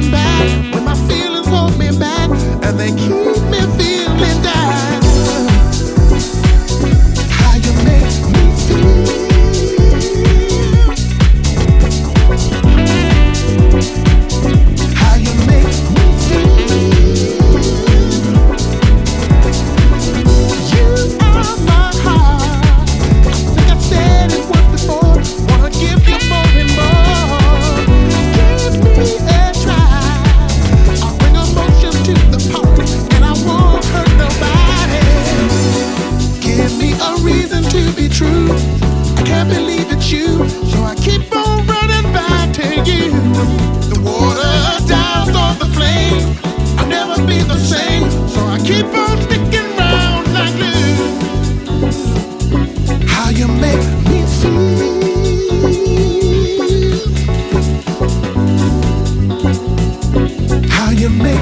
turn back. reason to be true. I can't believe it's you, so I keep on running back to you. The water dies on the flame. I'll never be the same, so I keep on sticking round like glue. How you make me feel? How you make